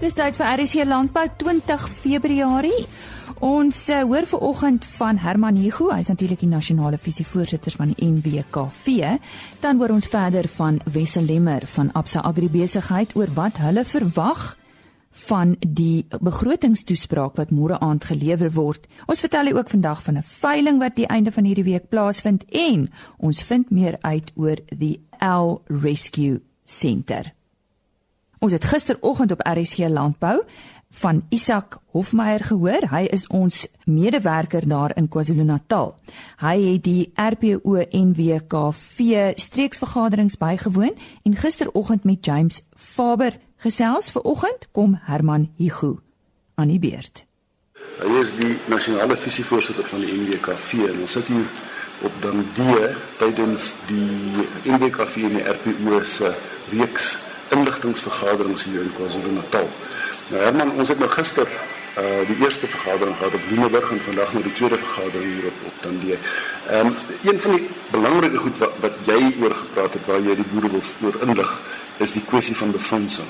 Dis tyd vir RC Landbou 20 Februarie. Ons uh, hoor ver oggend van Herman Hugo, hy's natuurlik die nasionale visievoorsitter van die NWKV. Dan hoor ons verder van Wessel Lemmer van Absa Agribesigheid oor wat hulle verwag van die begrotingstoespraak wat môre aand gelewer word. Ons vertel ook vandag van 'n veiling wat die einde van hierdie week plaasvind en ons vind meer uit oor die L Rescue Center. Ons het gisteroggend op RSG Landbou van Isak Hofmeyer gehoor. Hy is ons medewerker daar in KwaZulu-Natal. Hy het die RPO NWKV streeksvergaderings bygewoon en gisteroggend met James Faber gesels. Vanoggend kom Herman Hugo aan die beurt. Hy is die nasionale visievoorsitter van die NWKV en ons sit hier op Dandie tydens die NWKV en die RPO se reeks inligtingvergaderings hier in KwaZulu-Natal. Nou Herman, ons het nou gister uh die eerste vergadering gehad op Bloemberg en vandag nou die tweede vergadering hier op op Tandie. Ehm um, een van die belangrike goed wat wat jy oor gepraat het waar jy die boere wil oor inlig is die kwessie van befondsing.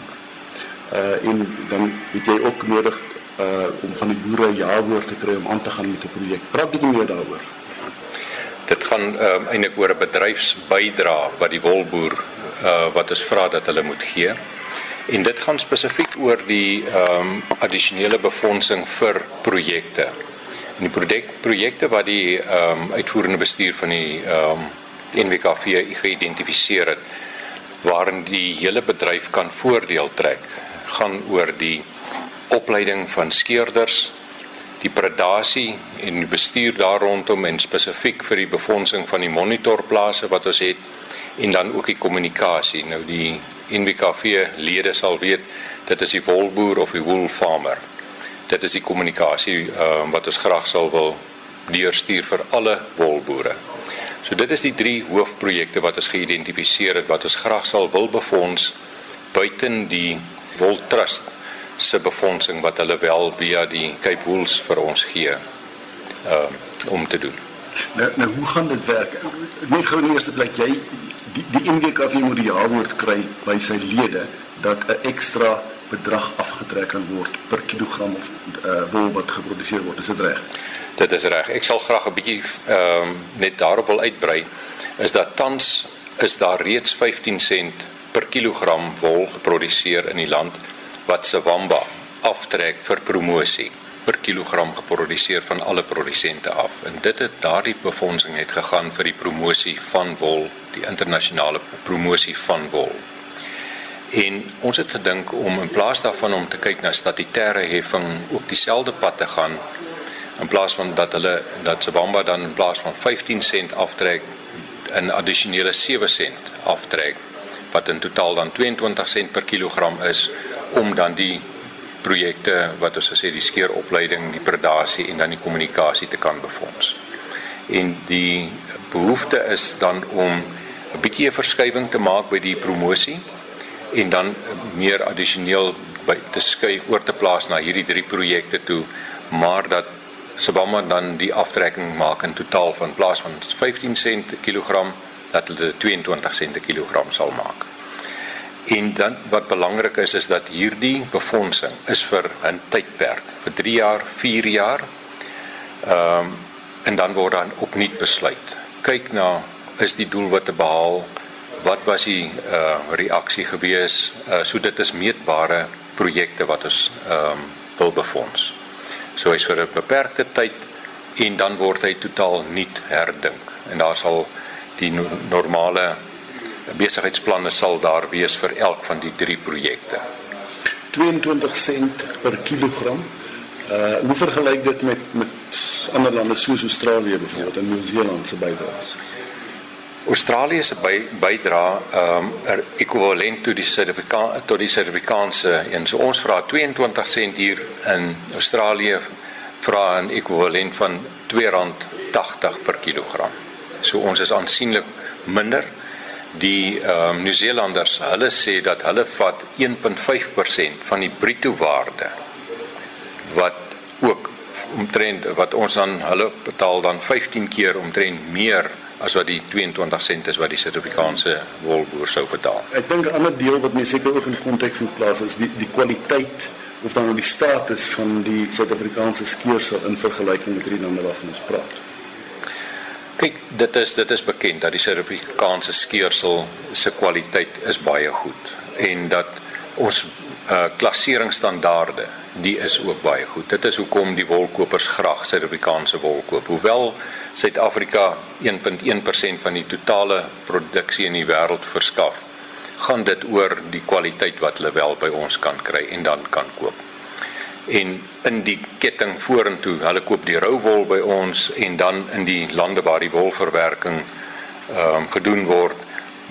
Uh en dan het jy ook nodig uh om van die boere ja woord te kry om aan te gaan met 'n projek. Praat bietjie meer daaroor. Dit gaan ehm um, eintlik oor 'n bedryfsbydra wat die wolboer uh wat ons vra dat hulle moet gee. En dit gaan spesifiek oor die ehm um, addisionele befondsing vir projekte. En die projek projekte wat die ehm um, uitvoerende bestuur van die ehm um, NWKV geïdentifiseer het waarin die hele bedryf kan voordeel trek, gaan oor die opleiding van skeerders, die predasie en die bestuur daar rondom en spesifiek vir die befondsing van die monitorplase wat ons het en dan ook die kommunikasie. Nou die NWKV lede sal weet dit is die wolboer of die wool farmer. Dit is die kommunikasie uh, wat ons graag sal wil deurstuur vir alle wolboere. So dit is die drie hoofprojekte wat ons geïdentifiseer het wat ons graag sal wil befonds buiten die Wol Trust se befondsing wat hulle wel via die Cape Wools vir ons gee uh, om te doen. Nou, nou hoe gaan dit werk? Net gou in eerste plek jy die die NWKV moet die jaarwoord kry by sy lede dat 'n ekstra bedrag afgetrek kan word per kilogram of uh, wol wat geproduseer word. Is dit reg? Dit is reg. Ek sal graag 'n bietjie ehm um, net daarop wil uitbrei is dat tans is daar reeds 15 sent per kilogram wol geproduseer in die land wat Sewamba aftrek vir promosie per kilogram geproduseer van alle produsente af. En dit het daardie befondsing het gegaan vir die promosie van wol, die internasionale promosie van wol. En ons het gedink om in plaas daarvan om te kyk na statutêre heffing ook dieselfde pad te gaan in plaas van dat hulle dat Sebamba dan in plaas van 15 sent aftrek in addisionele 7 sent aftrek wat in totaal dan 22 sent per kilogram is om dan die projekte wat ons gesê die skeeropleiding, die predasie en dan die kommunikasie te kan befonds. En die behoefte is dan om 'n bietjie 'n verskywing te maak by die promosie en dan meer addisioneel by te skuif oor te plaas na hierdie drie projekte toe, maar dat Sabama dan die aftrekking maak in totaal van plaas van 15 sent per kilogram dat hulle 22 sent per kilogram sal maak. En dan wat belangrik is is dat hierdie befondsing is vir 'n tydperk, vir 3 jaar, 4 jaar. Ehm um, en dan word dan opnuut besluit. Kyk na is die doel wat te behaal? Wat was die uh reaksie gewees? Uh so dit is meetbare projekte wat ons ehm um, wil befonds. So is vir 'n beperkte tyd en dan word hy totaal nuut herdink. En daar sal die no normale besigheidsplanne sal daar wees vir elk van die drie projekte. 22 sent per kilogram. Uh hoe vergelyk dit met met ander lande soos Australië byvoorbeeld en Nieu-Seeland se bydraes? Australië se by, bydra ehm um, er ekwivalent tot die sertifikaat tot die sertifikaanse en so ons vra 22 sent hier in Australië vra 'n ekwivalent van R2.80 per kilogram. So ons is aansienlik minder die ehm um, Nieu-Seelanders, hulle sê dat hulle vat 1.5% van die bruto waarde wat ook omtrent wat ons dan hulle betaal dan 15 keer omtrent meer as wat die 22 sent is wat die Suid-Afrikaanse wolboer sou betaal. Ek dink 'n ander deel wat mense seker ook in konteks moet plaas is die die kwaliteit of dan die status van die Suid-Afrikaanse skeersel in vergelyking met hierdie ander waarvan ons praat. Kyk, dit is dit is bekend dat die Suid-Afrikaanse skeersel se kwaliteit is baie goed en dat ons uh klasseringsstandaarde die is ook baie goed. Dit is hoekom die wolkopers graag Suid-Afrikaanse wol koop. Hoewel Suid-Afrika 1.1% van die totale produksie in die wêreld verskaf, gaan dit oor die kwaliteit wat hulle wel by ons kan kry en dan kan koop. En in die ketting vorentoe, hulle koop die rou wol by ons en dan in die lande waar die wolverwerking ehm um, gedoen word,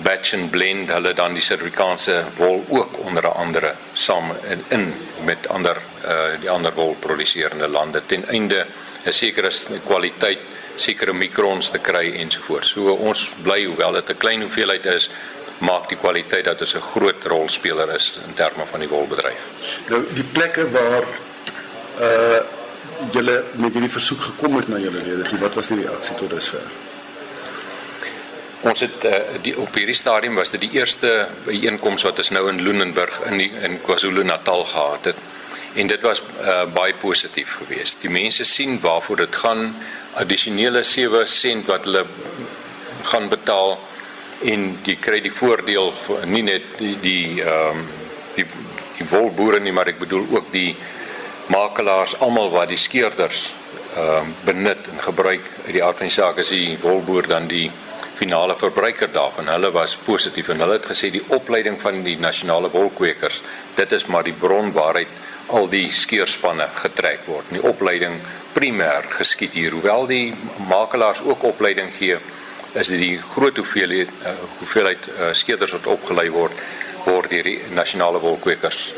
batch and blend hulle dan die Suid-Afrikaanse wol ook onder andere saam in, in met ander uh die ander wolproduserende lande ten einde 'n sekere kwaliteit sekere mikrons te kry ensovoorts. So ons bly hoewel dit 'n klein hoeveelheid is, maak die kwaliteit dat dit 'n groot rolspeler is in terme van die wolbedryf. Nou die plekke waar uh julle met hierdie versoek gekom het na julle lede, wat was die reaksie tot dusver? Ons het uh, die op hierdie stadium was dit die eerste byeenkoms wat ons nou in Loenenburg in die, in KwaZulu-Natal gehad het. En dit was uh, baie positief geweest. Die mense sien waarvoor dit gaan addisionele 7 sent wat hulle gaan betaal en jy kry die voordeel nie net die die ehm um, die die wolboere nie maar ek bedoel ook die makelaars almal wat die skeerders ehm um, benut en gebruik uit die aard van die saak is die wolboer dan die finale verbruiker daarvan hulle was positief en hulle het gesê die opleiding van die nasionale wolkwekers dit is maar die bron waaruit al die skeerspanne getrek word. Die opleiding primêr geskied hier hoewel die makelaars ook opleiding gee is dit die groot hoeveelheid uh, hoeveelheid uh, skeerders wat opgelei word word deur die nasionale wolkwekers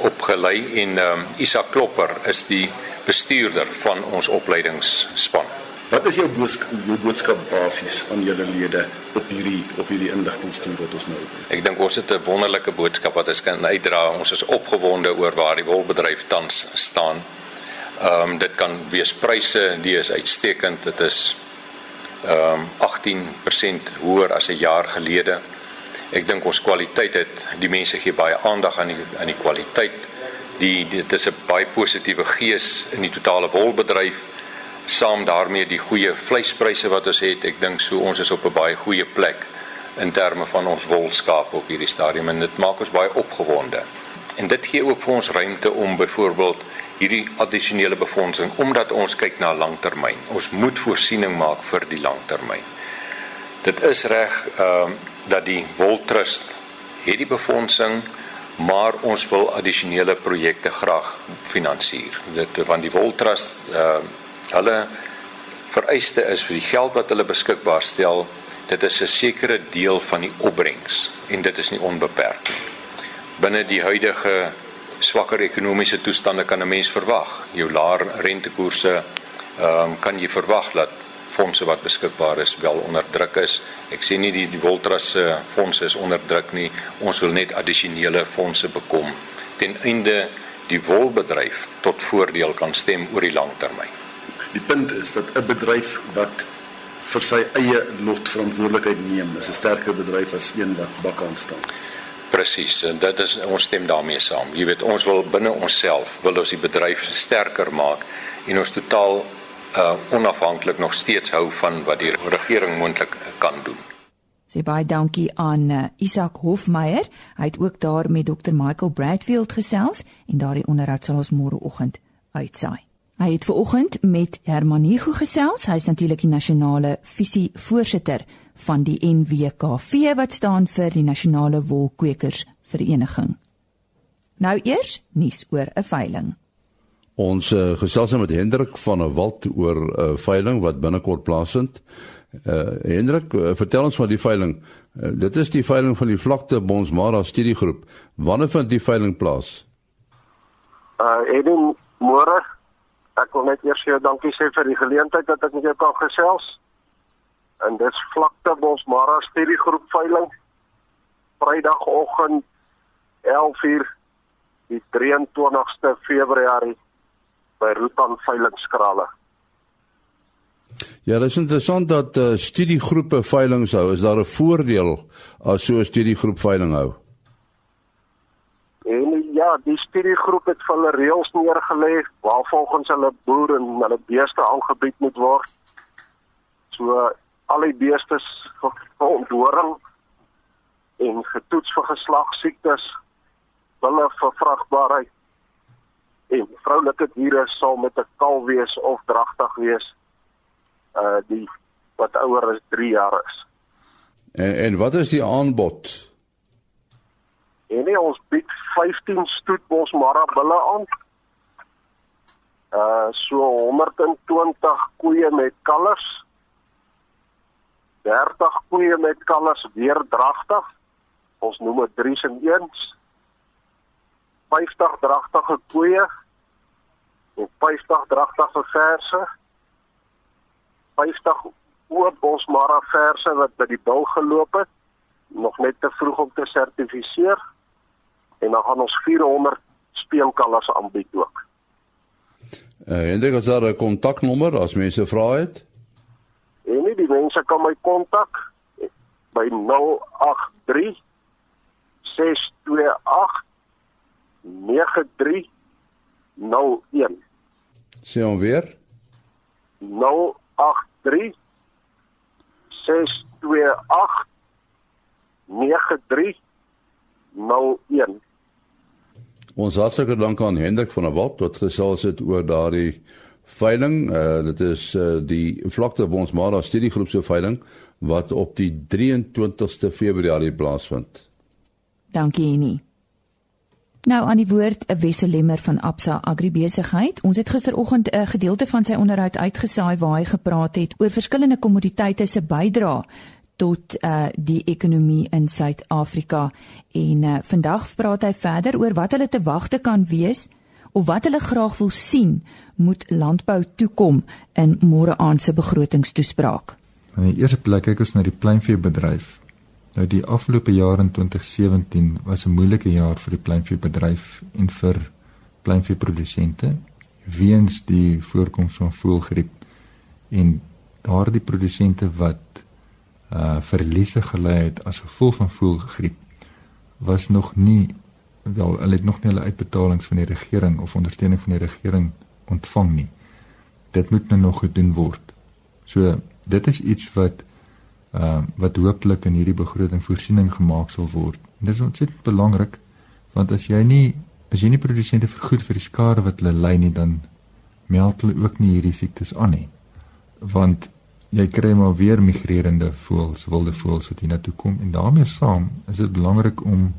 opgelei en um, Isak Klopper is die bestuurder van ons opleidingsspan. Wat is jou boodskap, jou boodskap basies aan julle lede op hierdie op hierdie inligtingstoer wat ons nou het? Ek dink ons het 'n wonderlike boodskap wat ons kan uitdra. Ons is opgewonde oor waar die wolbedryf tans staan. Ehm um, dit kan wees pryse, die is uitstekend. Dit is ehm um, 18% hoër as 'n jaar gelede. Ek dink ons kwaliteit het die mense gee baie aandag aan die aan die kwaliteit. Die dit is 'n baie positiewe gees in die totale wolbedryf. Saam daarmee die goeie vleispryse wat ons het. Ek dink so ons is op 'n baie goeie plek in terme van ons wolskaap op hierdie stadium en dit maak ons baie opgewonde. En dit gee ook vir ons ruimte om byvoorbeeld hierdie addisionele befondsing omdat ons kyk na langtermyn. Ons moet voorsiening maak vir die langtermyn. Dit is reg ehm uh, dat die Woltrust hierdie befondsing maar ons wil addisionele projekte graag finansier. Dit van die Woltrust ehm uh, hulle vereiste is vir die geld wat hulle beskikbaar stel, dit is 'n sekere deel van die opbrengs en dit is nie onbeperk nie. Binne die huidige swakker ekonomiese toestande kan 'n mens verwag. Jou laer rentekoerse ehm um, kan jy verwag dat fondse wat beskikbaar is wel onder druk is. Ek sê nie die Voltras se fondse is onder druk nie. Ons wil net addisionele fondse bekom ten einde die wolbedryf tot voordeel kan stem oor die lang termyn. Die punt is dat 'n bedryf wat vir sy eie lot verantwoordelikheid neem, is 'n sterker bedryf as een wat bakkaan staan. Presies, en dit is ons stem daarmee saam. Jy weet, ons wil binne onsself wil ons die bedryf sterker maak en ons totaal uh onafhanklik nog steeds hou van wat die regering moontlik kan doen. Sê baie dankie aan uh, Isak Hofmeyer. Hy het ook daar met Dr Michael Bradfield gesels en daardie onderhoud sal ons môreoggend uitsaai. Hy het ver oggend met Herman Hugo gesels. Hy is natuurlik die nasionale visie voorsitter van die NWKV wat staan vir die Nasionale Wolkwekers Vereniging. Nou eers nuus oor 'n veiling. Ons uh, gesels nou met Hendrik van der Walt oor 'n uh, veiling wat binnekort plaasvind. Uh, Hendrik, uh, vertel ons van die veiling. Uh, dit is die veiling van die Vlakte Bonsmara Studiegroep. Wanneer vind die veiling plaas? Uh, Edin, môre. Ek wil net eers jou dankie sê vir die geleentheid dat ek met jou kan gesels en dit is vlakte Bosmara studiegroep veiling Vrydagoggend 11:00 die 23ste Februarie by Rutan veilingskralle. Ja, dit is interessant dat uh, studiegroepe veilinge hou. Is daar 'n voordeel as so 'n studiegroep veiling hou? En ja, die studiegroep het hulle reëls neergelê waar volgens hulle boere en hulle beeste aangebied moet word. So al die beeste vir ontdoring en getoets vir geslagsiektes, hulle vir vrugbaarheid en vroulike diere sal met 'n kalf wees of dragtig wees uh die wat ouer as 3 jaar is. En en wat is die aanbod? En nee, ons bied 15 stoetbos marabulle aan. Uh so 120 koeie met kalvers. 30 koeie met kalvers weer dragtig. Ons noem dit dries en eens. 50 dragtige koeie en 50 dragtige verse. 50 oop bosmara verse wat by die bil geloop het, nog net te vroeg om te sertifiseer. En dan gaan ons 400 speenkalvers aanbied ook. Eh, uh, en dit is daar 'n kontaknommer as mense vra het. En nie die mense kan my kontak by 083 628 9301. Sê hom weer. 083 628 9301. Ons hartlike dank aan Hendrik van der Walt wat gesels het oor daardie veiling. Uh dit is uh die Vlakte Bonsmara studiegroep se veiling wat op die 23ste Februarie plaasvind. Dankie Annie. Nou aan die woord 'n Wesselemmer van Absa Agribesigheid. Ons het gisteroggend 'n gedeelte van sy onderhoud uitgesaai waar hy gepraat het oor verskillende kommoditeite se bydrae tot uh die ekonomie in Suid-Afrika en uh vandag praat hy verder oor wat hulle te wagte kan wees of wat hulle graag wil sien moet landbou toekom in môre aand se begrotingstoespraak. In die eerste plek kyk ons na die kleinveebedryf Nou die afgelope jaar in 2017 was 'n moeilike jaar vir die pleinveebedryf en vir pleinveeprodusente weens die voorkoms van voëlgriep en daardie produsente wat uh verliese gelei het as gevolg van voëlgriep was nog nie wel hulle het nog nie hulle uitbetalings van die regering of ondersteuning van die regering ontvang nie. Dit moet nou nog gedoen word. So dit is iets wat uh wat hooplik in hierdie begroting voorsiening gemaak sal word. En dit is ontsettend belangrik want as jy nie as jy nie produsente vergoed vir die skade wat hulle ly nie dan meld hulle ook nie hierdie siektes aan nie. Want jy kry maar weer migrerende voëls, wilde voëls wat hier na toe kom en daarmee saam is dit belangrik om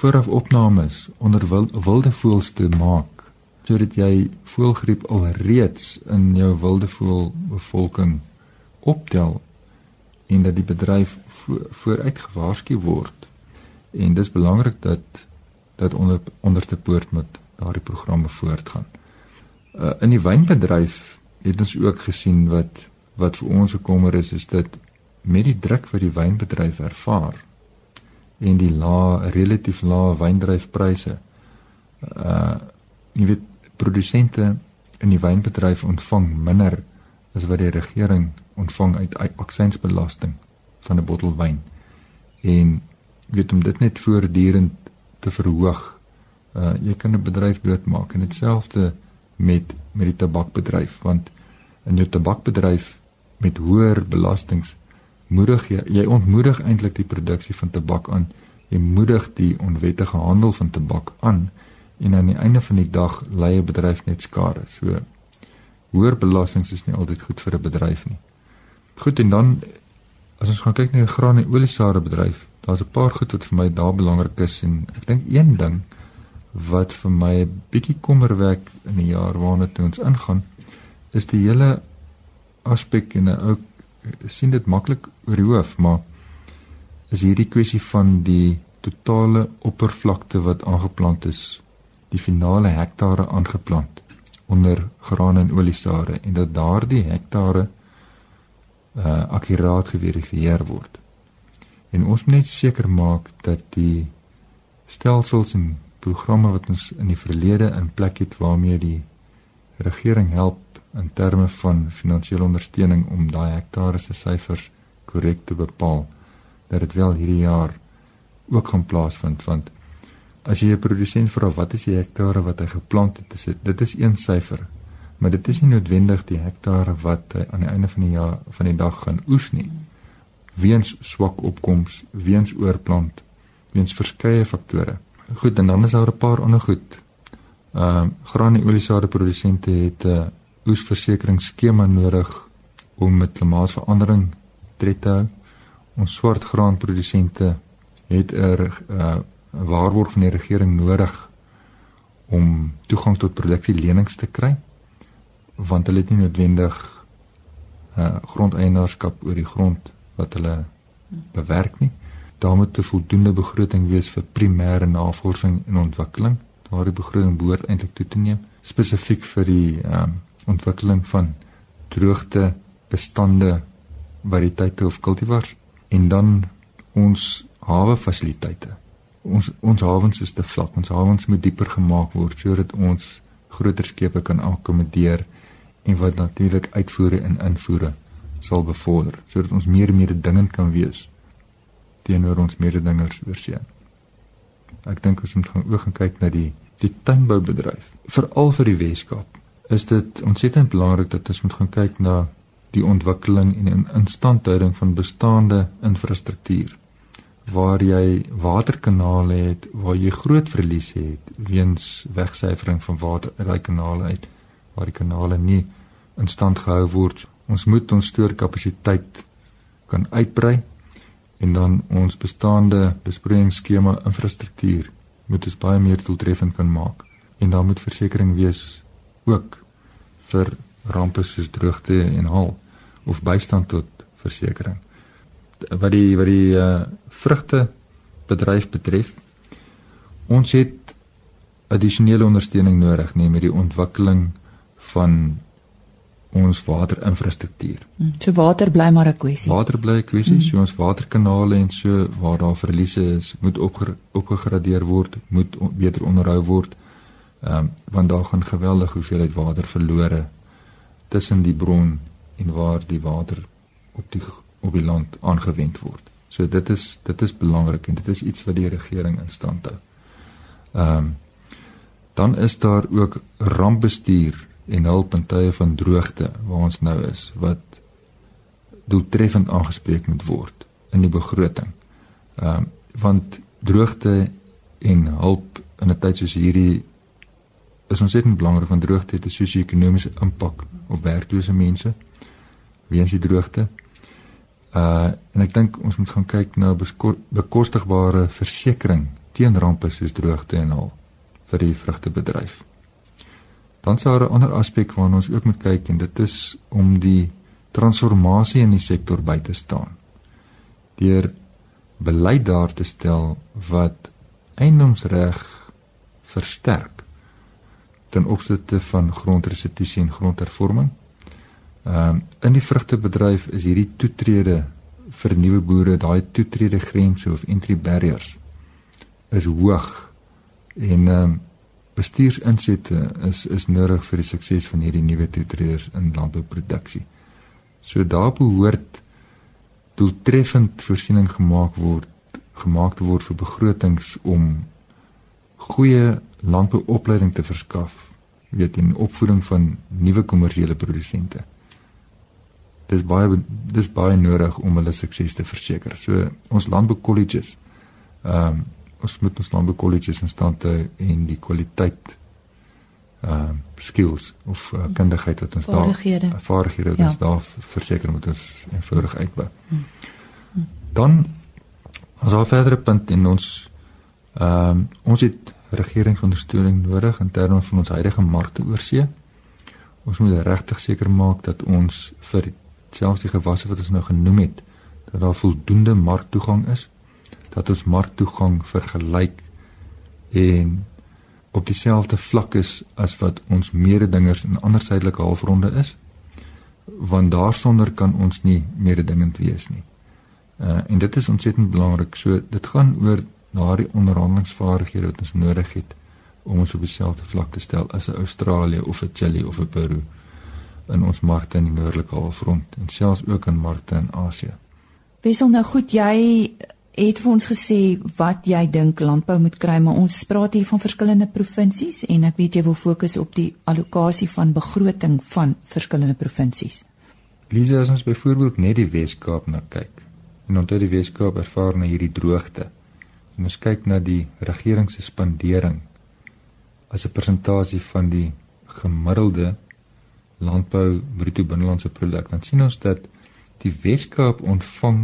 vooraf opnames onder wilde voëls te maak sodat jy voëlgriep al reeds in jou wilde voël bevolking optel en dat die bedryf vo vooruit gewaarsku word. En dis belangrik dat dat onder onderste poort met daardie programme voortgaan. Uh, in die wynbedryf het ons ook gesien wat wat vir ons gekommer is is dat met die druk wat die wynbedryf ervaar en die lae relatief lae wyndryfpryse uh jy weet produsente in die wynbedryf ontvang minder as wat die regering ontvang uit aksiesbelasting van 'n bottel wyn. En weet om dit net voortdurend te verhoog, uh jy kan 'n bedryf doodmaak en ditselfde met met die tabakbedryf want in jou tabakbedryf met hoër belastings moedig jy jy ontmoedig eintlik die produksie van tabak aan. Jy moedig die onwettige handel van tabak aan en aan die einde van die dag lei 'n bedryf net skade. So hoër belastings is nie altyd goed vir 'n bedryf nie. Goed en dan as ons gaan kyk na die graan en oliesare bedryf, daar's 'n paar goed wat vir my daar belangrik is en ek dink een ding wat vir my 'n bietjie kommer wek in die jaar waarna toe ons ingaan, is die hele aspek en ook sien dit maklik oor die hoof, maar is hierdie kwessie van die totale oppervlakte wat aangeplant is, die finale hektare aangeplant onder graan en oliesare en dat daardie hektare uh akkuraat geverifieer word. En ons moet net seker maak dat die stelsels en programme wat ons in die verlede in plek het waarmee die regering help in terme van finansiële ondersteuning om daai hektare se syfers korrek te bepaal dat dit wel hierdie jaar ook gaan plaasvind. Want as jy 'n produsent vra wat is die hektare wat hy geplant het? Is dit dit is een syfer maar dit is nie noodwendig die hektare wat hy aan die einde van die jaar van die dag gaan oes nie. Weens swak opkoms weens oorplant weens verskeie faktore. Goed en dan is daar 'n paar ander goed. Ehm uh, graan en oliesade produsente het 'n uh, oesversekeringsskema nodig om met klimaatsverandering tred te hou ons swartgraanprodusente het 'n er, uh, waarborg van die regering nodig om toegang tot produksielenings te kry want hulle het nie noodwendig uh, grondeienaarskap oor die grond wat hulle bewerk nie. Daar moet 'n voldoende begroting wees vir primêre navorsing en ontwikkeling. Daardie begroting behoort eintlik toe te neem spesifiek vir die um, ontwikkeling van droogte bestande variëteite of kultivars en dan ons hawe fasiliteite. Ons ons hawens is te vlak. Ons hawens moet dieper gemaak word sodat ons groter skepe kan akkommodeer en wat natuurlik uitvoere en invoere sal bevorder sodat ons meer meer dingend kan wees teenoor ons mededingers oor see. Ek dink ons moet gaan ook gaan kyk na die die tuinboubedryf. Veral vir die Weskaap is dit ontsettend belangrik dat ons moet gaan kyk na die ontwikkeling en instandhouding van bestaande infrastruktuur waar jy waterkanale het waar jy groot verliese het weens wegsyfering van water uit daai kanale uit waar die kanale nie in stand gehou word. Ons moet ons stoorkapasiteit kan uitbrei en dan ons bestaande besproeiingsskema infrastruktuur moet ons baie meer doeltreffend kan maak. En dan moet versekerings wees ook vir rampe soos droogte en hal of bystand tot versekerings. Wat die wat die uh, vrugte bedryf betref, ons het addisionele ondersteuning nodig nee met die ontwikkeling van ons waterinfrastruktuur. Hmm, so water bly maar 'n kwessie. Water bly 'n kwessie, mm. so ons waterkanale en so waar daar verliese is, moet opge, opgegradeer word, moet on, beter onderhou word. Ehm um, want daar gaan geweldige hoeveelheid water verlore tussen die bron en waar die water op die op die land aangewend word. So dit is dit is belangrik en dit is iets wat die regering in stand hou. Ehm um, dan is daar ook rampbestuur en hulp in tye van droogte waar ons nou is wat doeltreffend aangespreek moet word in die begroting. Ehm um, want droogte en hulp in 'n tyd soos hierdie is ontsettend belangrik want droogte het 'n sosio-ekonomiese impak op werklose mense weens die droogte. Uh en ek dink ons moet gaan kyk na bekostigbare versekerings teen rampe soos droogte en al vir die vrugtebedryf. Dan is daar 'n ander aspek waarna ons ook moet kyk en dit is om die transformasie in die sektor by te staan. Deur beleid daar te stel wat eiendomsreg versterk ten opsigte van grondrestitusie en grondhervorming. Ehm um, in die vrugtebedryf is hierdie toetrede vir nuwe boere, daai toetrede grense of entry barriers is hoog en ehm um, bestuursinsette is is nodig vir die sukses van hierdie nuwe toetreders in landbouproduksie. So daar behoort doeltreffend voorsiening gemaak word gemaak te word vir begrotings om goeie landbouopleiding te verskaf, weet in opvoeding van nuwe kommersiële produsente. Dis baie dis baie nodig om hulle sukses te verseker. So ons landboukolleges ehm um, ons moet ons landboukolleges in stand hou en die kwaliteit ehm um, skills of uh, kundigheid wat ons vaardighede. daar vaardighede wat ja. ons daar verseker moet ons eenvoudig uitbou. Hmm. Hmm. Dan as daar verdere punt in ons ehm um, ons het regeringsondersteuning nodig in terme van ons huidige markte oorsee. Ons moet regtig seker maak dat ons vir selfs die gewasse wat ons nou genoem het, dat daar voldoende marktoegang is, dat ons marktoegang vergelyk en op dieselfde vlak is as wat ons mededingers in ander suidelike halfronde is want daarsonder kan ons nie mededingend wees nie. Uh en dit is ontsettend belangrik. So dit gaan oor daardie onderhandelingsvaardighede wat ons nodig het om ons op dieselfde vlak te stel as 'n Australië of 'n Chili of 'n Peru. in ons markte in die noordelike halfrond en selfs ook in markte in Asië. Wesel nou goed, jy het vir ons gesê wat jy dink landbou moet kry, maar ons praat hier van verskillende provinsies en ek weet jy wil fokus op die allokasie van begroting van verskillende provinsies. Lisa, as ons byvoorbeeld net die Wes-Kaap na kyk en onthou die Wes-Kaap ervaar nou hierdie droogte en ons kyk na die regering se spandering as 'n persentasie van die gemiddelde landbou bruto binnelandse produk dan sien ons dat die Wes-Kaap ontvang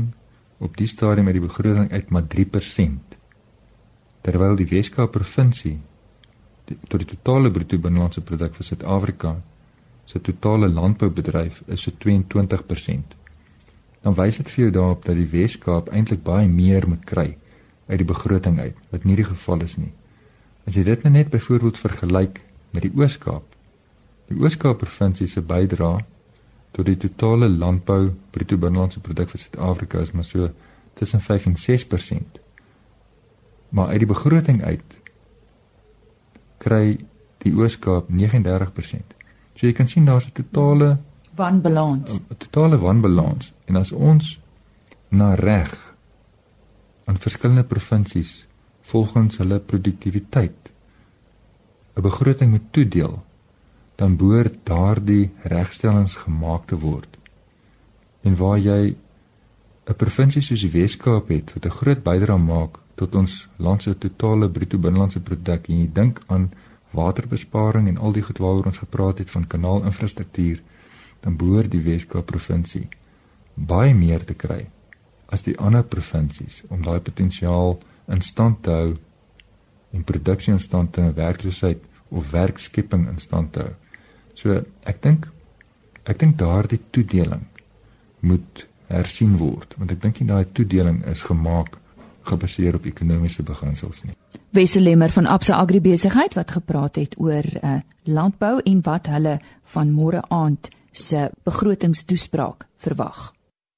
op die stadium uit die begroting uit maar 3% terwyl die Wes-Kaap provinsie tot die totale bruto binnelandse produk vir Suid-Afrika se totale landboubedryf is so 22%. Dan wys dit vir jou daarop dat die Wes-Kaap eintlik baie meer moet kry uit die begroting uit, wat nie die geval is nie. As jy dit nou net byvoorbeeld vergelyk met die Oos-Kaap. Die Oos-Kaap provinsie se bydrae tot die totale landbou bruto binnelandse produk vir Suid-Afrika is maar so tussen 5 en 6%. Maar uit die begroting uit kry die Oos-Kaap 39%. So jy kan sien daar's 'n totale wanbalans. 'n Totale wanbalans. En as ons na reg aan verskillende provinsies volgens hulle produktiwiteit 'n begroting moet toedeel, dan behoort daardie regstellings gemaak te word. En waar jy 'n provinsie soos die Wes-Kaap het wat 'n groot bydrae maak tot ons land se totale bruto binnelandse produk en jy dink aan waterbesparing en al die goed waaroor ons gepraat het van kanaalinfrastruktuur, dan behoort die Weskaap provinsie baie meer te kry as die ander provinsies om daai potensiaal in stand te hou en produksie in stand te hou, werkloosheid of werkskepping in stand te hou. So ek dink ek dink daardie toedeling moet hersien word want ek dink nie daai toedeling is gemaak gebaseer op ekonomiese beginsels nie. Wesselemmer van Absa Agribesigheid wat gepraat het oor uh, landbou en wat hulle van môre aand se begrotingstoespraak verwag.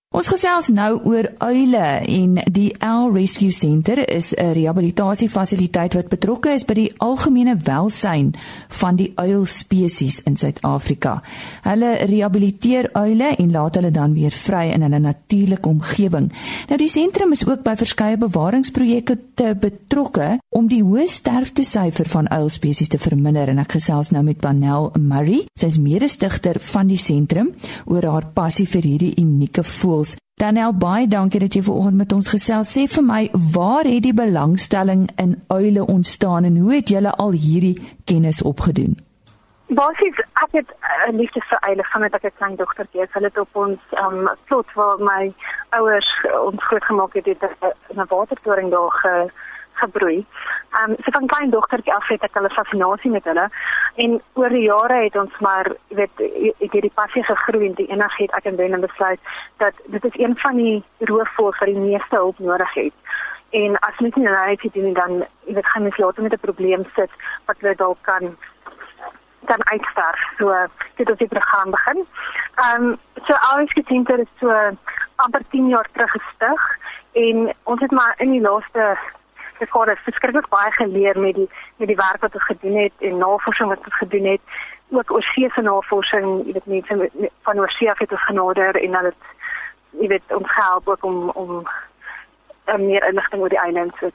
Ons gesels nou oor uile en die L Rescue Center is 'n rehabilitasiefasiliteit wat betrokke is by die algemene welsyn van die uilspesies in Suid-Afrika. Hulle rehabiliteer uile en laat hulle dan weer vry in hulle natuurlike omgewing. Nou die sentrum is ook by verskeie bewaringsprojekte betrokke om die hoë sterftesyfer van uilspesies te verminder en ek gesels nou met Panel Murray. Sy is mede-stigter van die sentrum oor haar passie vir hierdie unieke voel voels. Daniel, baie dankie dat jy vanoggend met ons gesels. Sê vir my, waar het die belangstelling in uile ontstaan en hoe het julle al hierdie kennis opgedoen? Basies, ek het 'n uh, liefde vir uile vandat ek 'n klein dogtertjie is. Hulle het op ons um, slot waar my ouers ons grootgemaak het, het 'n watertoring daar ge gebroei. Ehm um, so van klein dogtertjie af het ek hulle fascinasie met hulle en oor die jare het ons maar weet ek het die passie gegroei en die energie het ek en Ben besluit dat dit is een van die roofvoëls wat die meeste hulp nodig het. En as mens nie nou iets doen dan jy weet gaan mens later met 'n probleem sit wat hulle dalk kan dan uitsterf. So dit het die program begin. Ehm um, so alles gesinter is so amper 10 jaar terug gestig en ons het maar in die laaste ek het verskriklik baie geleer met die met die werk wat ons gedoen het en navorsing wat ons gedoen het ook oor see se navorsing jy weet mense van oor see af het ons genader en dan het jy weet ons help ook om om meer inligting oor die eiland te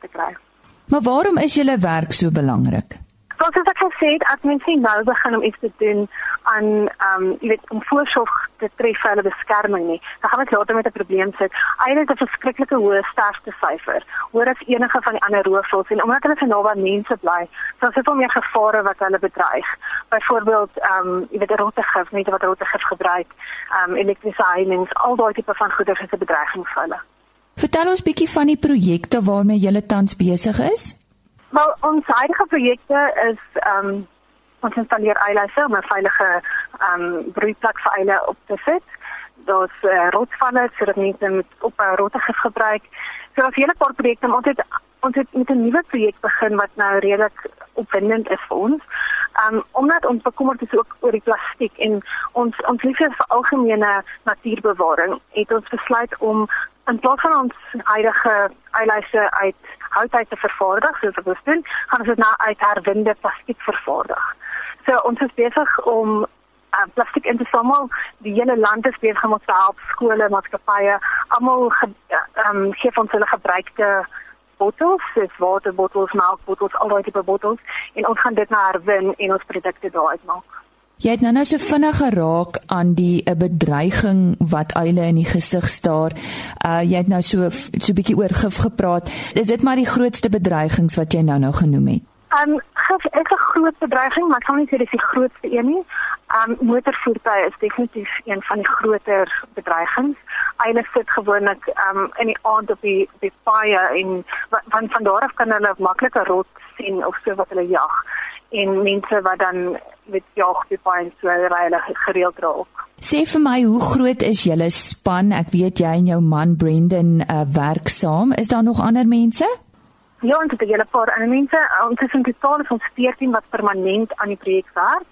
te kry. Maar waarom is julle werk so belangrik? Soos ek gesê het, as mense nou begin om iets te doen aan ehm um, jy weet om voorsorg te tref vir hulle beskerming nie, dan gaan ons later met 'n probleem sit. Eintlik is 'n verskriklike hoë sterftesyfer, hoër as enige van die ander roofvoëls en omdat hulle so naby mense bly, so is dit om meer gevare wat hulle bedreig. Byvoorbeeld ehm um, jy weet rotte gif, mense wat rotte gif gebruik, ehm um, elektriese heining, al daai tipe van goeder is 'n bedreiging vir hulle. Vertel ons bietjie van die projekte waarmee jy tans besig is. Wel, ons huidige projekte is ehm um, ons installeer eileise om 'n veilige ehm um, broeiplek vir eile op te sit. Daar's uh, rotvalle sodat mense met op 'n rottegif gebruik. So daar's hele paar projekte, ons het ons het met 'n nuwe projek begin wat nou redelik opwindend is vir ons. Um omdat ons bekommerd is ook oor die plastiek en ons ons liefde vir algemene natuurbewaring, het ons besluit om in plaas van ons huidige eileise uit hout uit te vervaardig soos ons doen, gaan ons dit nou uit herwinde plastiek vervaardig. So ons is besig om uh, plastiek in te samel. Die hele land is besig om ons te help, skole, maatskappye, almal ehm um, gee ons hulle gebruikte bottels, dis waterbottels, melkbottels, al daai tipe bottels en ons gaan dit nou herwin en ons produkte daaruit maak. Jy het nou nou so vinnig geraak aan die 'n bedreiging wat eile in die gesig staar. Uh jy het nou so so 'n bietjie oor gif gepraat. Is dit maar die grootste bedreigings wat jy nou nou genoem het? Um gif is 'n groot bedreiging, maar ek kan nie sê dis die grootste een nie. Um motorvoertuie is definitief een van die groter bedreigings. Eile sit gewoonlik um in die aand op die die paai en van van daar af kan hulle makliker rot sien of so wat hulle jag en mense wat dan met jagtipe en so ryle gereeld raak. Sê vir my, hoe groot is julle span? Ek weet jy en jou man Brendan uh, werk saam. Is daar nog ander mense? Ja, ons het 'n hele paar ander mense. Ons is in totaal van 14 wat permanent aan die projek werk.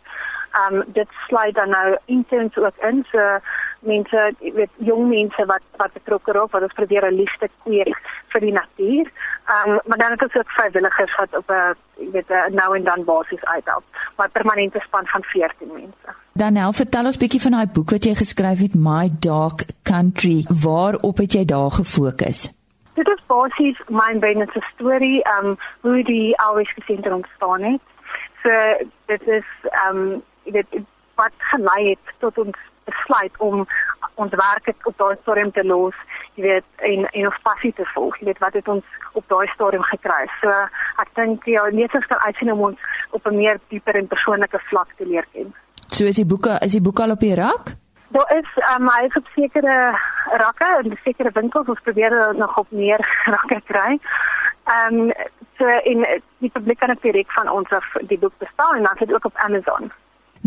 Um, dit sluit dan nou interns ook in. So mense, weet, jong mense wat wat betrokke raak, wat ons probeer 'n liefde kweek vir die natuur. Um, maar dan het ons ook vrywilligers wat op 'n weet 'n nou en dan basis uithelp. Maar permanente span van 14 mense. Danel, vertel ons bietjie van daai boek wat jy geskryf het, My Dark Country. Waarop het jy daar gefokus? Dit is basies my brain se storie, um, hoe die Always Center ontstaan het. So dit is um, jy weet wat gelei het tot ons besluit om ons werk op daai stadium te los, jy weet en en ons passie te volg. Jy weet wat het ons op daai stadium gekry. So ek dink ja, leesers kan uitsien om ons op 'n meer dieper en persoonlike vlak te leer ken. So is die boeke is die boek al op die rak? Daar is um, hy is op sekere rakke en sekere winkels ons probeer nog op meer rakke kry. Ehm um, so in die publiek kan ek direk van ons af die boek bestel en dan het ook op Amazon.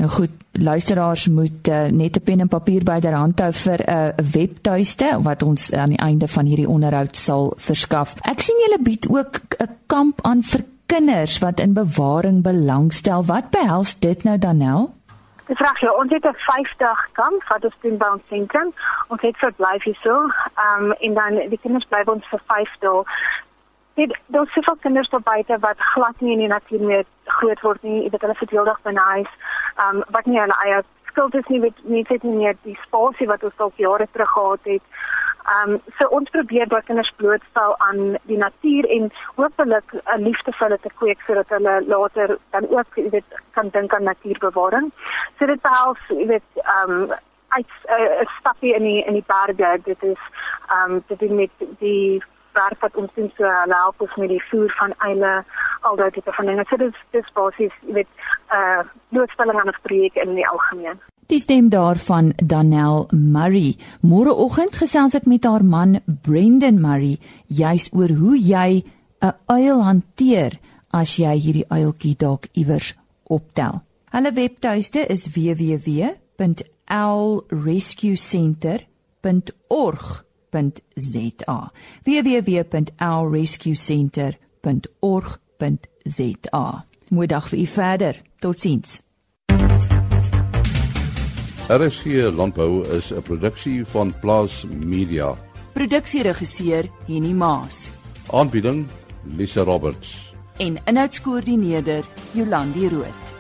Nou goed, luisteraars moet uh, net 'n pen en papier byderhand hou vir 'n uh, webtuiste wat ons aan die einde van hierdie onderhoud sal verskaf. Ek sien julle bied ook 'n kamp aan vir kinders wat in bewaring belangstel. Wat behels dit nou Danel? Dis reg, ja, ons het 'n 5-dag kamp wat ons doen by ons sentrum. Ons het verblyf hier so. Ehm um, en dan die kinders bly ons vir 5 dae dit daar's soveel kinders daar buite wat glad nie in die natuur meer groot word nie. Weet hulle sit heeldag binne huis. Um wat nie hulle eie skuld is nie met nie sit nie meer die spasie wat ons al jare terug gehad het. Um so ons probeer dat kinders blootstel aan die natuur en hopelik 'n liefde vir hulle te kweek sodat hulle later dan ook weet kan dink aan natuurbewaring. So dit jy weet um uit 'n uh, stapie in die in die berge. Dit is um dit met die werk wat ons doen so help ons met die voer van eile al daai tipe van dinge. So dis dis basies met 'n uh, blootstelling aan 'n projek in die algemeen. Die stem daarvan Danel Murray. Môreoggend gesels ek met haar man Brendan Murray juis oor hoe jy 'n uil hanteer as jy hierdie uiltjie dalk iewers optel. Hulle webtuiste is www.lrescuecenter.org www.owrescuecenter.org.za www.owrescuecenter.org.za Moedag vir u verder. Totsiens. RSG Landbou is 'n produksie van Plaas Media. Produksieregisseur Henny Maas. Aanbieding Lisa Roberts. En inhoudskoördineerder Jolandi Root.